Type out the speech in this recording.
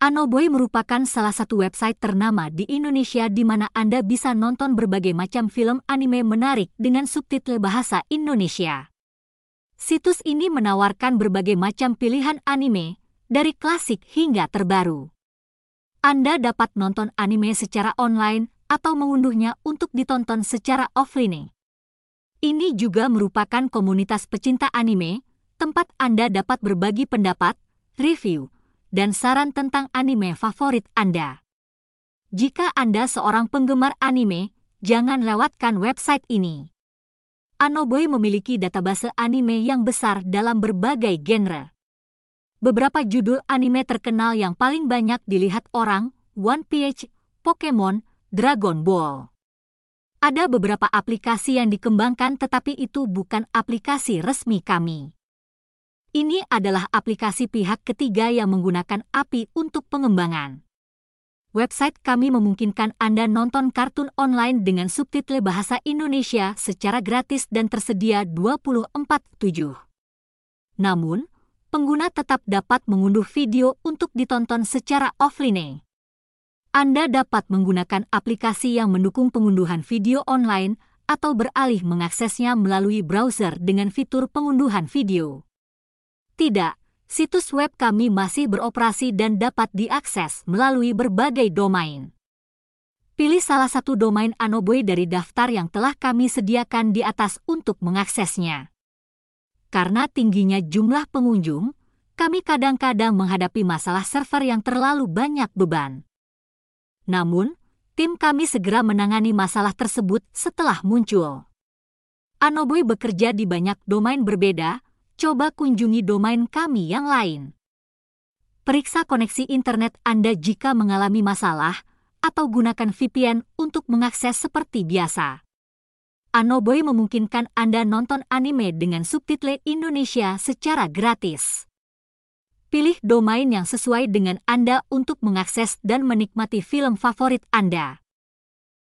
Anoboy merupakan salah satu website ternama di Indonesia di mana Anda bisa nonton berbagai macam film anime menarik dengan subtitle bahasa Indonesia. Situs ini menawarkan berbagai macam pilihan anime, dari klasik hingga terbaru. Anda dapat nonton anime secara online atau mengunduhnya untuk ditonton secara offline. Ini juga merupakan komunitas pecinta anime, tempat Anda dapat berbagi pendapat, review, dan saran tentang anime favorit Anda. Jika Anda seorang penggemar anime, jangan lewatkan website ini. Anoboy memiliki database anime yang besar dalam berbagai genre. Beberapa judul anime terkenal yang paling banyak dilihat orang, One Piece, Pokemon, Dragon Ball. Ada beberapa aplikasi yang dikembangkan tetapi itu bukan aplikasi resmi kami. Ini adalah aplikasi pihak ketiga yang menggunakan API untuk pengembangan. Website kami memungkinkan Anda nonton kartun online dengan subtitle bahasa Indonesia secara gratis dan tersedia 24/7. Namun, pengguna tetap dapat mengunduh video untuk ditonton secara offline. Anda dapat menggunakan aplikasi yang mendukung pengunduhan video online atau beralih mengaksesnya melalui browser dengan fitur pengunduhan video. Tidak, situs web kami masih beroperasi dan dapat diakses melalui berbagai domain. Pilih salah satu domain Anoboy dari daftar yang telah kami sediakan di atas untuk mengaksesnya. Karena tingginya jumlah pengunjung, kami kadang-kadang menghadapi masalah server yang terlalu banyak beban. Namun, tim kami segera menangani masalah tersebut setelah muncul. Anoboy bekerja di banyak domain berbeda, coba kunjungi domain kami yang lain. Periksa koneksi internet Anda jika mengalami masalah, atau gunakan VPN untuk mengakses seperti biasa. Anoboy memungkinkan Anda nonton anime dengan subtitle Indonesia secara gratis. Pilih domain yang sesuai dengan Anda untuk mengakses dan menikmati film favorit Anda.